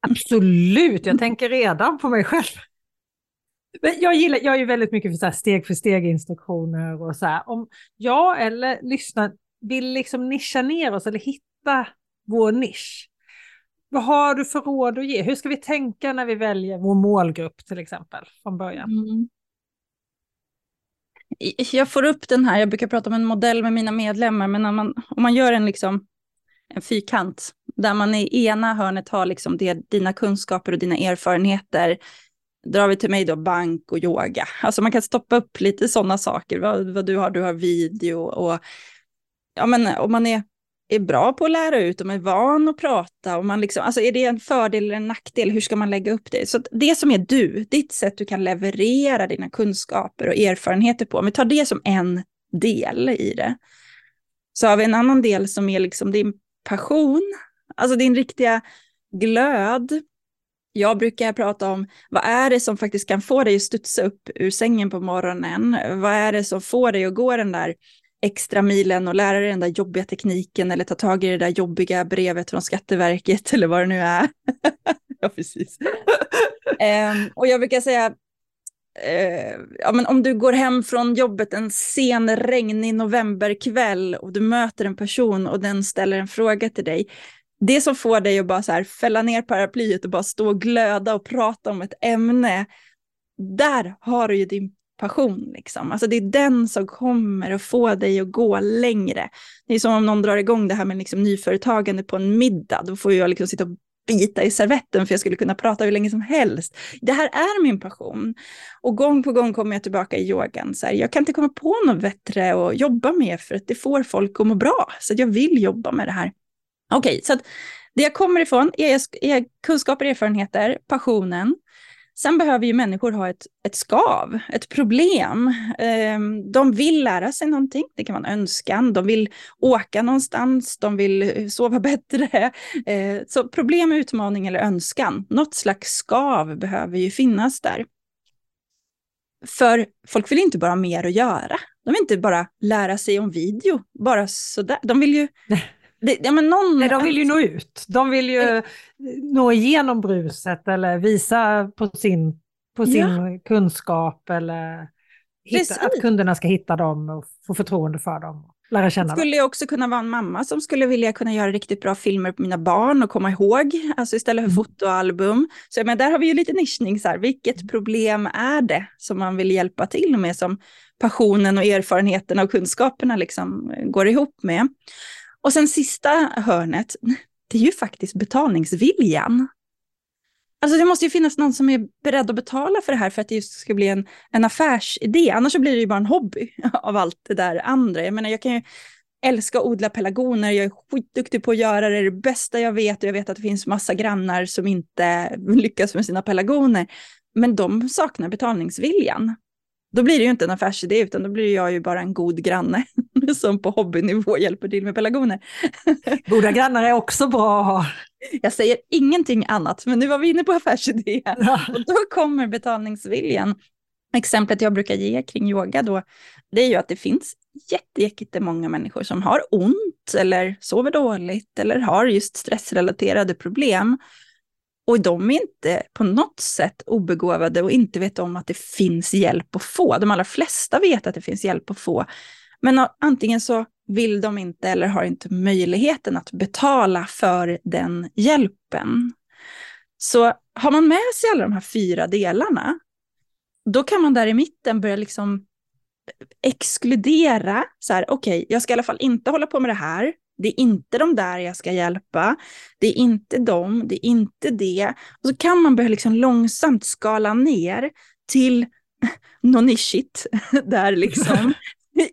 Absolut, jag tänker redan på mig själv. Jag, gillar, jag är ju väldigt mycket för så steg för steg instruktioner och så här. Om jag eller lyssnare vill liksom nischa ner oss eller hitta vår nisch. Vad har du för råd att ge? Hur ska vi tänka när vi väljer vår målgrupp till exempel från början? Mm. Jag får upp den här, jag brukar prata om en modell med mina medlemmar, men om man, om man gör en, liksom, en fyrkant där man i ena hörnet har liksom det, dina kunskaper och dina erfarenheter. Drar vi till mig då bank och yoga. Alltså man kan stoppa upp lite sådana saker. Vad, vad du har, du har video och ja men om man är, är bra på att lära ut, om man är van att prata, och man liksom, alltså är det en fördel eller en nackdel, hur ska man lägga upp det? Så det som är du, ditt sätt du kan leverera dina kunskaper och erfarenheter på, om vi tar det som en del i det, så har vi en annan del som är liksom din passion, alltså din riktiga glöd. Jag brukar prata om vad är det som faktiskt kan få dig att studsa upp ur sängen på morgonen? Vad är det som får dig att gå den där extra milen och lära dig den där jobbiga tekniken eller ta tag i det där jobbiga brevet från Skatteverket eller vad det nu är. ja, precis. um, och jag brukar säga, uh, ja, men om du går hem från jobbet en sen regnig novemberkväll och du möter en person och den ställer en fråga till dig, det som får dig att bara så här fälla ner paraplyet och bara stå och glöda och prata om ett ämne, där har du ju din passion. Liksom. Alltså det är den som kommer att få dig att gå längre. Det är som om någon drar igång det här med liksom nyföretagande på en middag. Då får jag liksom sitta och bita i servetten för jag skulle kunna prata hur länge som helst. Det här är min passion. Och gång på gång kommer jag tillbaka i yogan. Så här, jag kan inte komma på något bättre att jobba med för att det får folk att må bra. Så jag vill jobba med det här. Okej, okay, så att det jag kommer ifrån är, är kunskaper, erfarenheter, passionen. Sen behöver ju människor ha ett, ett skav, ett problem. Ehm, de vill lära sig någonting, det kan vara en önskan, de vill åka någonstans, de vill eh, sova bättre. Eh, så problem, utmaning eller önskan, något slags skav behöver ju finnas där. För folk vill inte bara ha mer att göra. De vill inte bara lära sig om video, bara sådär. De vill ju det, ja, men någon... Nej, de vill ju nå ut. De vill ju nå igenom bruset eller visa på sin, på sin ja. kunskap eller hitta, att kunderna ska hitta dem och få förtroende för dem. Lära känna skulle jag också kunna vara en mamma som skulle vilja kunna göra riktigt bra filmer på mina barn och komma ihåg, alltså istället för mm. fotoalbum. Så men där har vi ju lite nischning, så här, vilket problem är det som man vill hjälpa till med som passionen och erfarenheterna och kunskaperna liksom går ihop med. Och sen sista hörnet, det är ju faktiskt betalningsviljan. Alltså det måste ju finnas någon som är beredd att betala för det här för att det just ska bli en, en affärsidé. Annars så blir det ju bara en hobby av allt det där andra. Jag menar, jag kan ju älska att odla pelargoner, jag är skitduktig på att göra det, det är det bästa jag vet och jag vet att det finns massa grannar som inte lyckas med sina pelargoner. Men de saknar betalningsviljan. Då blir det ju inte en affärsidé, utan då blir jag ju bara en god granne som på hobbynivå hjälper till med pelargoner. Goda grannar är också bra att ha. Jag säger ingenting annat, men nu var vi inne på affärsidé. Ja. Och då kommer betalningsviljan. Exemplet jag brukar ge kring yoga då, det är ju att det finns jättemånga människor som har ont eller sover dåligt eller har just stressrelaterade problem. Och de är inte på något sätt obegåvade och inte vet om att det finns hjälp att få. De allra flesta vet att det finns hjälp att få. Men antingen så vill de inte eller har inte möjligheten att betala för den hjälpen. Så har man med sig alla de här fyra delarna, då kan man där i mitten börja liksom exkludera, så här, okej, okay, jag ska i alla fall inte hålla på med det här, det är inte de där jag ska hjälpa. Det är inte dem, det är inte det. Och så kan man börja liksom långsamt skala ner till något nischigt där liksom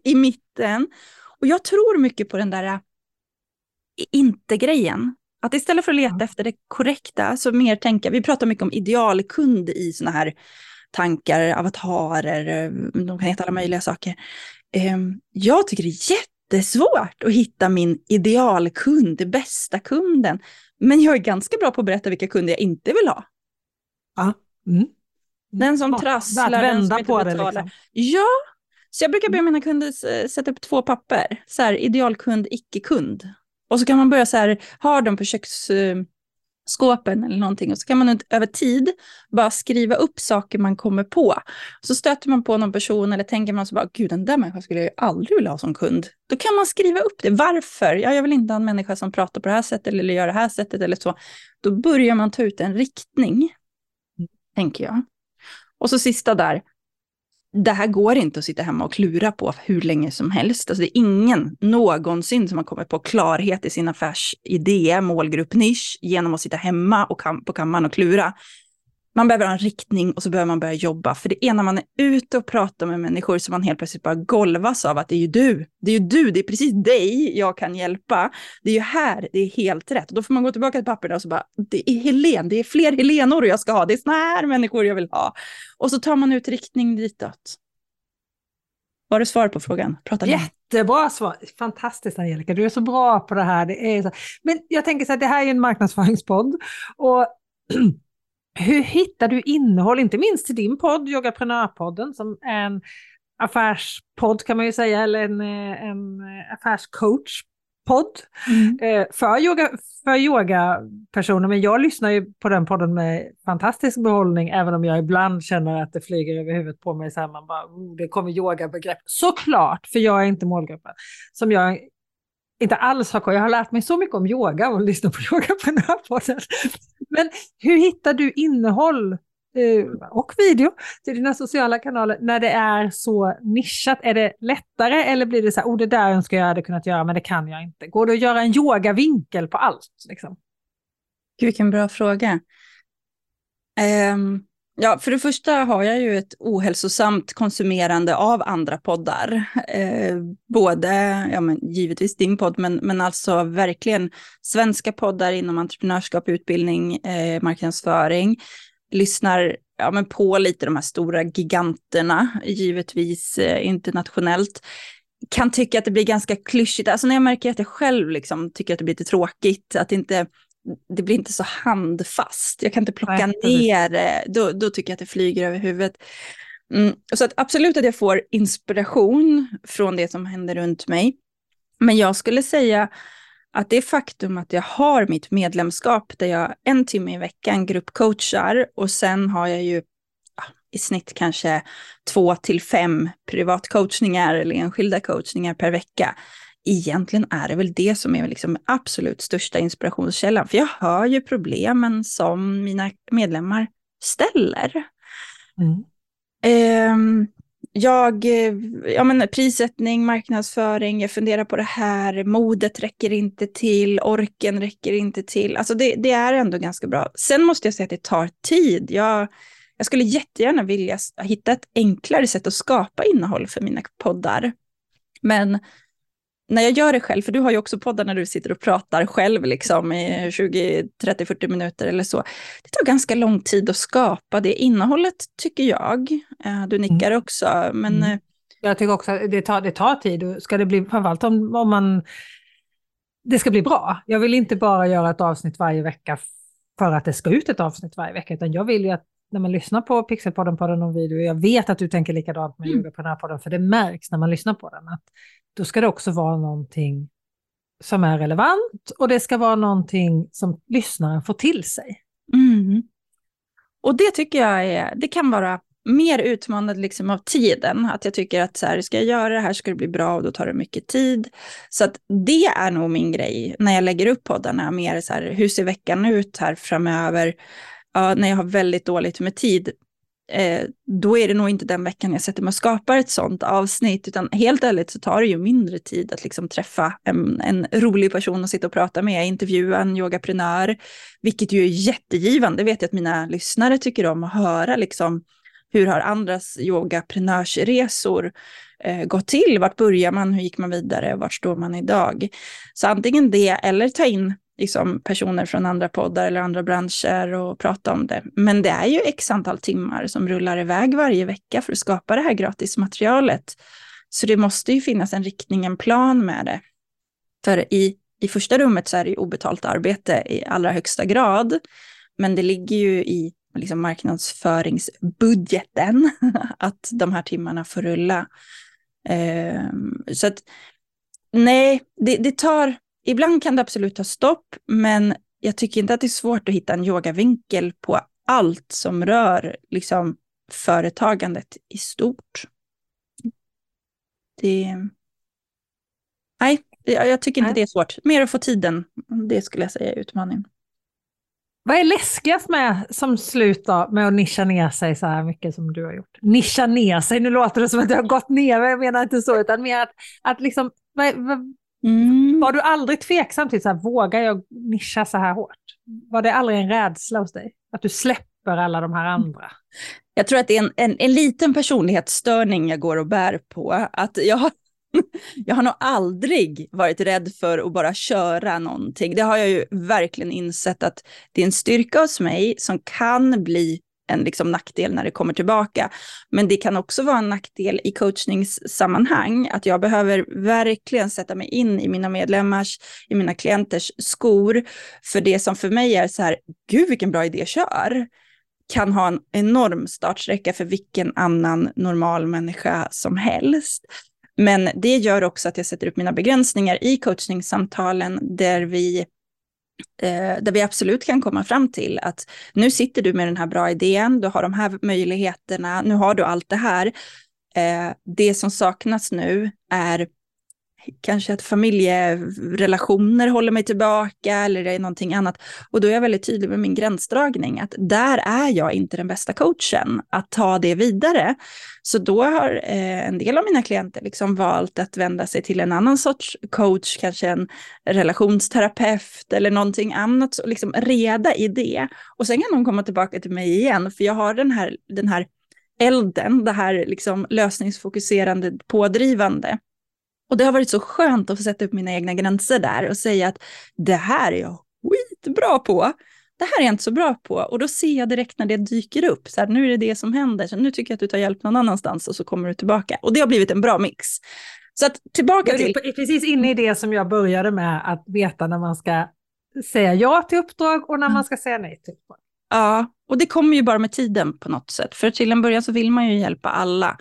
i mitten. Och jag tror mycket på den där äh, inte-grejen. Att istället för att leta efter det korrekta, så mer tänka, vi pratar mycket om idealkund i sådana här tankar, avatarer, de kan heta alla möjliga saker. Ehm, jag tycker det är jätte jättesvårt att hitta min idealkund, bästa kunden. Men jag är ganska bra på att berätta vilka kunder jag inte vill ha. Ja. Mm. Den som trasslar, den som inte betalar. Liksom. Ja, så jag brukar be mina kunder sätta upp två papper. Så här, idealkund, icke-kund. Och så kan man börja så här, ha dem på köks skåpen eller någonting och så kan man över tid bara skriva upp saker man kommer på. Så stöter man på någon person eller tänker man så bara, gud den där människan skulle jag ju aldrig vilja ha som kund. Då kan man skriva upp det. Varför? Ja, jag vill inte ha en människa som pratar på det här sättet eller gör det här sättet eller så. Då börjar man ta ut en riktning, tänker jag. Och så sista där, det här går inte att sitta hemma och klura på hur länge som helst. Alltså det är ingen någonsin som har kommit på klarhet i sin affärsidé, målgrupp, nisch genom att sitta hemma och kam på kammaren och klura. Man behöver ha en riktning och så behöver man börja jobba. För det är när man är ute och pratar med människor som man helt plötsligt bara golvas av att det är ju du, det är ju du, det är precis dig jag kan hjälpa. Det är ju här, det är helt rätt. Och då får man gå tillbaka till papperna och så bara, det är Helen, det är fler Helenor jag ska ha, det är såna här människor jag vill ha. Och så tar man ut riktning ditåt. Var det svar på frågan? Prata Jättebra svar. Fantastiskt Angelica, du är så bra på det här. Det är så... Men jag tänker så här, det här är en marknadsföringspodd. Och hur hittar du innehåll, inte minst till din podd, Yogaprenörpodden, som är en affärspodd kan man ju säga, eller en, eh, en affärscoach podd mm. Eh, för, yoga, för yogapersoner. Men jag lyssnar ju på den podden med fantastisk behållning, även om jag ibland känner att det flyger över huvudet på mig. Så här, man bara, oh, det kommer yogabegrepp. Såklart, för jag är inte målgruppen. Som jag inte alls har koll. Jag har lärt mig så mycket om yoga och lyssnat på yoga på den här podden. Men hur hittar du innehåll eh, och video till dina sociala kanaler när det är så nischat? Är det lättare eller blir det så här, oh det där önskar jag hade kunnat göra men det kan jag inte? Går det att göra en yogavinkel på allt? Liksom? Gud, vilken bra fråga. Um, Ja, för det första har jag ju ett ohälsosamt konsumerande av andra poddar. Eh, både, ja men givetvis din podd, men, men alltså verkligen svenska poddar inom entreprenörskap, utbildning, eh, marknadsföring. Lyssnar ja, men på lite de här stora giganterna, givetvis eh, internationellt. Kan tycka att det blir ganska klyschigt, alltså när jag märker att jag själv liksom tycker att det blir lite tråkigt, att inte det blir inte så handfast. Jag kan inte plocka Nej, ner det. Då, då tycker jag att det flyger över huvudet. Mm, så att absolut att jag får inspiration från det som händer runt mig. Men jag skulle säga att det faktum att jag har mitt medlemskap där jag en timme i veckan gruppcoachar och sen har jag ju ja, i snitt kanske två till fem privatcoachningar eller enskilda coachningar per vecka egentligen är det väl det som är liksom absolut största inspirationskällan. För jag hör ju problemen som mina medlemmar ställer. Mm. Um, jag, ja men prissättning, marknadsföring, jag funderar på det här, modet räcker inte till, orken räcker inte till. Alltså det, det är ändå ganska bra. Sen måste jag säga att det tar tid. Jag, jag skulle jättegärna vilja hitta ett enklare sätt att skapa innehåll för mina poddar. Men när jag gör det själv, för du har ju också poddar när du sitter och pratar själv liksom i 20, 30, 40 minuter eller så. Det tar ganska lång tid att skapa det innehållet tycker jag. Eh, du nickar mm. också, men... Mm. Jag tycker också att det tar, det tar tid. Ska det bli, framförallt om, om man... Det ska bli bra. Jag vill inte bara göra ett avsnitt varje vecka för att det ska ut ett avsnitt varje vecka, utan jag vill ju att när man lyssnar på Pixelpodden, podden om video, jag vet att du tänker likadant med mm. på den här podden, för det märks när man lyssnar på den, att då ska det också vara någonting som är relevant och det ska vara någonting som lyssnaren får till sig. Mm. Och det tycker jag är, det kan vara mer utmanande liksom av tiden. Att jag tycker att så här, ska jag göra det här ska det bli bra och då tar det mycket tid. Så att det är nog min grej när jag lägger upp poddarna. Mer så här, hur ser veckan ut här framöver? Ja, när jag har väldigt dåligt med tid, eh, då är det nog inte den veckan jag sätter mig och skapar ett sånt avsnitt, utan helt ärligt så tar det ju mindre tid att liksom träffa en, en rolig person och sitta och prata med, intervjua en yogaprenör, vilket ju är jättegivande. Det vet jag att mina lyssnare tycker om att höra, liksom, hur har andras yogaprenörsresor eh, gått till? Vart börjar man? Hur gick man vidare? Vart står man idag? Så antingen det eller ta in liksom, personer från andra poddar eller andra branscher och prata om det. Men det är ju x antal timmar som rullar iväg varje vecka för att skapa det här gratismaterialet. Så det måste ju finnas en riktning, en plan med det. För i, i första rummet så är det ju obetalt arbete i allra högsta grad. Men det ligger ju i liksom marknadsföringsbudgeten att de här timmarna får rulla. Eh, så att nej, det, det, tar, ibland kan det absolut ta stopp, men jag tycker inte att det är svårt att hitta en yogavinkel på allt som rör liksom, företagandet i stort. Det... Nej, jag tycker inte Nej. det är svårt. Mer att få tiden, det skulle jag säga är utmaningen. Vad är läskigast med som slutar med att nischa ner sig så här mycket som du har gjort? Nischa ner sig, nu låter det som att jag har gått ner, men jag menar inte så, utan mer att, att liksom, vad, vad, mm. var du aldrig tveksam till så här, vågar jag nischa så här hårt? Var det aldrig en rädsla hos dig? Att du släpper alla de här andra? Jag tror att det är en, en, en liten personlighetsstörning jag går och bär på. Att jag har jag har nog aldrig varit rädd för att bara köra någonting. Det har jag ju verkligen insett att det är en styrka hos mig som kan bli en liksom nackdel när det kommer tillbaka. Men det kan också vara en nackdel i coachningssammanhang, att jag behöver verkligen sätta mig in i mina medlemmars, i mina klienters skor. För det som för mig är så här, gud vilken bra idé, kör kan ha en enorm startsträcka för vilken annan normal människa som helst. Men det gör också att jag sätter upp mina begränsningar i coachningssamtalen där vi eh, där vi absolut kan komma fram till att nu sitter du med den här bra idén, du har de här möjligheterna, nu har du allt det här. Eh, det som saknas nu är kanske att familjerelationer håller mig tillbaka eller det är någonting annat. Och då är jag väldigt tydlig med min gränsdragning, att där är jag inte den bästa coachen att ta det vidare. Så då har eh, en del av mina klienter liksom valt att vända sig till en annan sorts coach, kanske en relationsterapeut eller någonting annat, och liksom reda i det. Och sen kan de komma tillbaka till mig igen, för jag har den här, den här elden, det här liksom lösningsfokuserande, pådrivande. Och det har varit så skönt att få sätta upp mina egna gränser där och säga att det här är jag skitbra på. Det här är jag inte så bra på. Och då ser jag direkt när det dyker upp, så här, nu är det det som händer, så nu tycker jag att du tar hjälp någon annanstans och så kommer du tillbaka. Och det har blivit en bra mix. Så att tillbaka till... är precis inne i det som jag började med, att veta när man ska säga ja till uppdrag och när man ska säga nej till uppdrag. Ja, och det kommer ju bara med tiden på något sätt. För till en början så vill man ju hjälpa alla.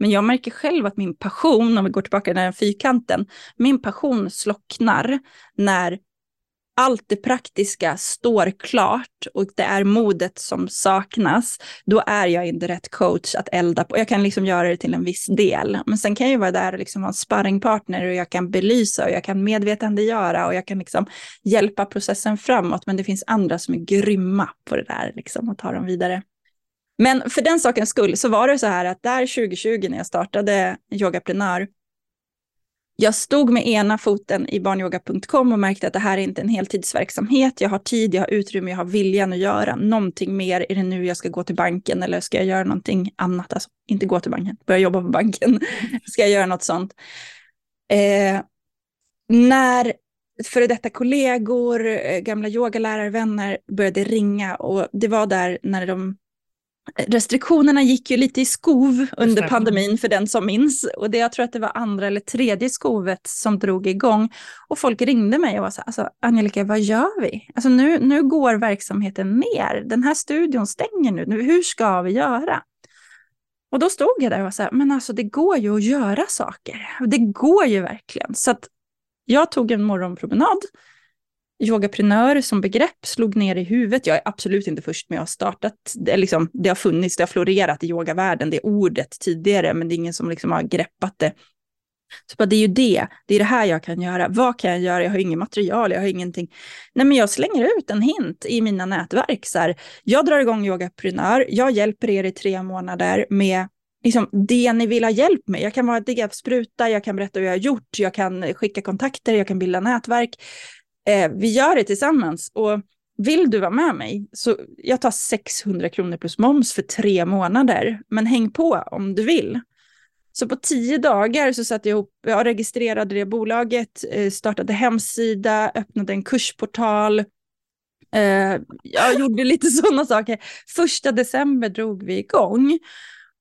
Men jag märker själv att min passion, om vi går tillbaka till den här fyrkanten, min passion slocknar när allt det praktiska står klart och det är modet som saknas, då är jag inte rätt coach att elda på. Jag kan liksom göra det till en viss del, men sen kan jag ju vara där och liksom vara en sparringpartner och jag kan belysa och jag kan medvetandegöra och jag kan liksom hjälpa processen framåt. Men det finns andra som är grymma på det där, liksom, och ta dem vidare. Men för den sakens skull så var det så här att där 2020 när jag startade Yogaprenör, jag stod med ena foten i barnyoga.com och märkte att det här är inte en heltidsverksamhet. Jag har tid, jag har utrymme, jag har viljan att göra någonting mer. Är det nu jag ska gå till banken eller ska jag göra någonting annat? Alltså inte gå till banken, börja jobba på banken. ska jag göra något sånt? Eh, när före detta kollegor, gamla gamla yogalärarvänner började ringa och det var där när de restriktionerna gick ju lite i skov under pandemin för den som minns. Och det, jag tror att det var andra eller tredje skovet som drog igång. Och folk ringde mig och var så här, alltså, Angelica, vad gör vi? Alltså nu, nu går verksamheten ner. Den här studion stänger nu. nu. Hur ska vi göra? Och då stod jag där och var så här, men alltså det går ju att göra saker. Det går ju verkligen. Så att jag tog en morgonpromenad yogaprenör som begrepp slog ner i huvudet. Jag är absolut inte först med att ha startat, det, liksom, det har funnits, det har florerat i yogavärlden, det ordet tidigare, men det är ingen som liksom har greppat det. Så bara, det är ju det, det är det här jag kan göra. Vad kan jag göra? Jag har inget material, jag har ingenting. Nej, men jag slänger ut en hint i mina nätverk. Så här, jag drar igång yogaprenör, jag hjälper er i tre månader med liksom, det ni vill ha hjälp med. Jag kan vara DGF-spruta, jag kan berätta hur jag har gjort, jag kan skicka kontakter, jag kan bilda nätverk. Eh, vi gör det tillsammans. Och vill du vara med mig, så jag tar 600 kronor plus moms för tre månader. Men häng på om du vill. Så på tio dagar så satte jag ihop, jag registrerade det bolaget, eh, startade hemsida, öppnade en kursportal. Eh, jag gjorde lite sådana saker. Första december drog vi igång.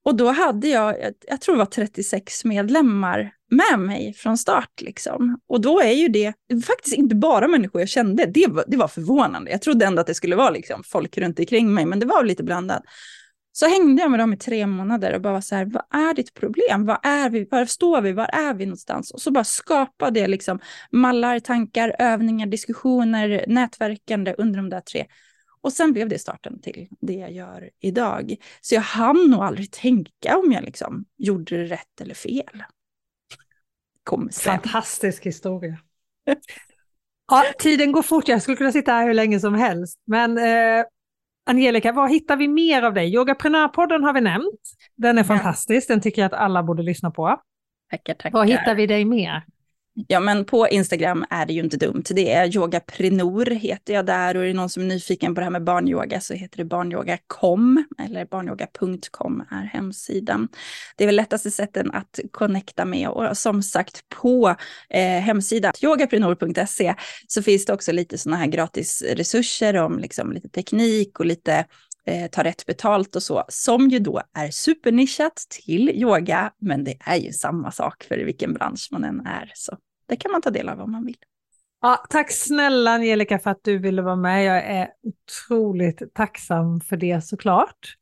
Och då hade jag, jag tror det var 36 medlemmar med mig från start. Liksom. Och då är ju det faktiskt inte bara människor jag kände. Det var, det var förvånande. Jag trodde ändå att det skulle vara liksom folk runt omkring mig, men det var lite blandat. Så hängde jag med dem i tre månader och bara var så här, vad är ditt problem? Vad är vi? Var står vi? Var är vi någonstans? Och så bara skapade jag liksom mallar, tankar, övningar, diskussioner, nätverkande under de där tre. Och sen blev det starten till det jag gör idag. Så jag hann nog aldrig tänka om jag liksom gjorde det rätt eller fel. Kom sen. Fantastisk historia. Ja, tiden går fort, jag skulle kunna sitta här hur länge som helst. Men eh, Angelica, vad hittar vi mer av dig? Yogaprenörpodden har vi nämnt. Den är ja. fantastisk, den tycker jag att alla borde lyssna på. Tackar, tackar. Vad hittar vi dig mer? Ja, men på Instagram är det ju inte dumt. Det är yogaprenor heter jag där och är det någon som är nyfiken på det här med barnyoga så heter det barnyoga.com eller barnyoga.com är hemsidan. Det är väl lättaste sätten att connecta med och som sagt på eh, hemsidan yogaprenor.se så finns det också lite sådana här gratis resurser om liksom lite teknik och lite eh, ta rätt betalt och så, som ju då är supernischat till yoga, men det är ju samma sak för vilken bransch man än är. Så det kan man ta del av om man vill. Ja, tack snälla Angelica för att du ville vara med. Jag är otroligt tacksam för det såklart.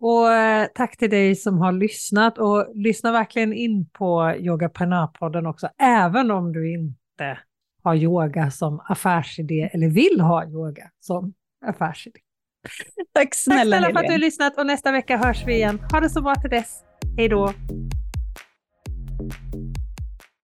Och eh, tack till dig som har lyssnat och lyssna verkligen in på Yogaprenörpodden också, även om du inte har yoga som affärsidé eller vill ha yoga som affärsidé. Tack snälla, Tack snälla för att du har lyssnat och nästa vecka hörs vi igen. Ha det så bra till dess. Hej då!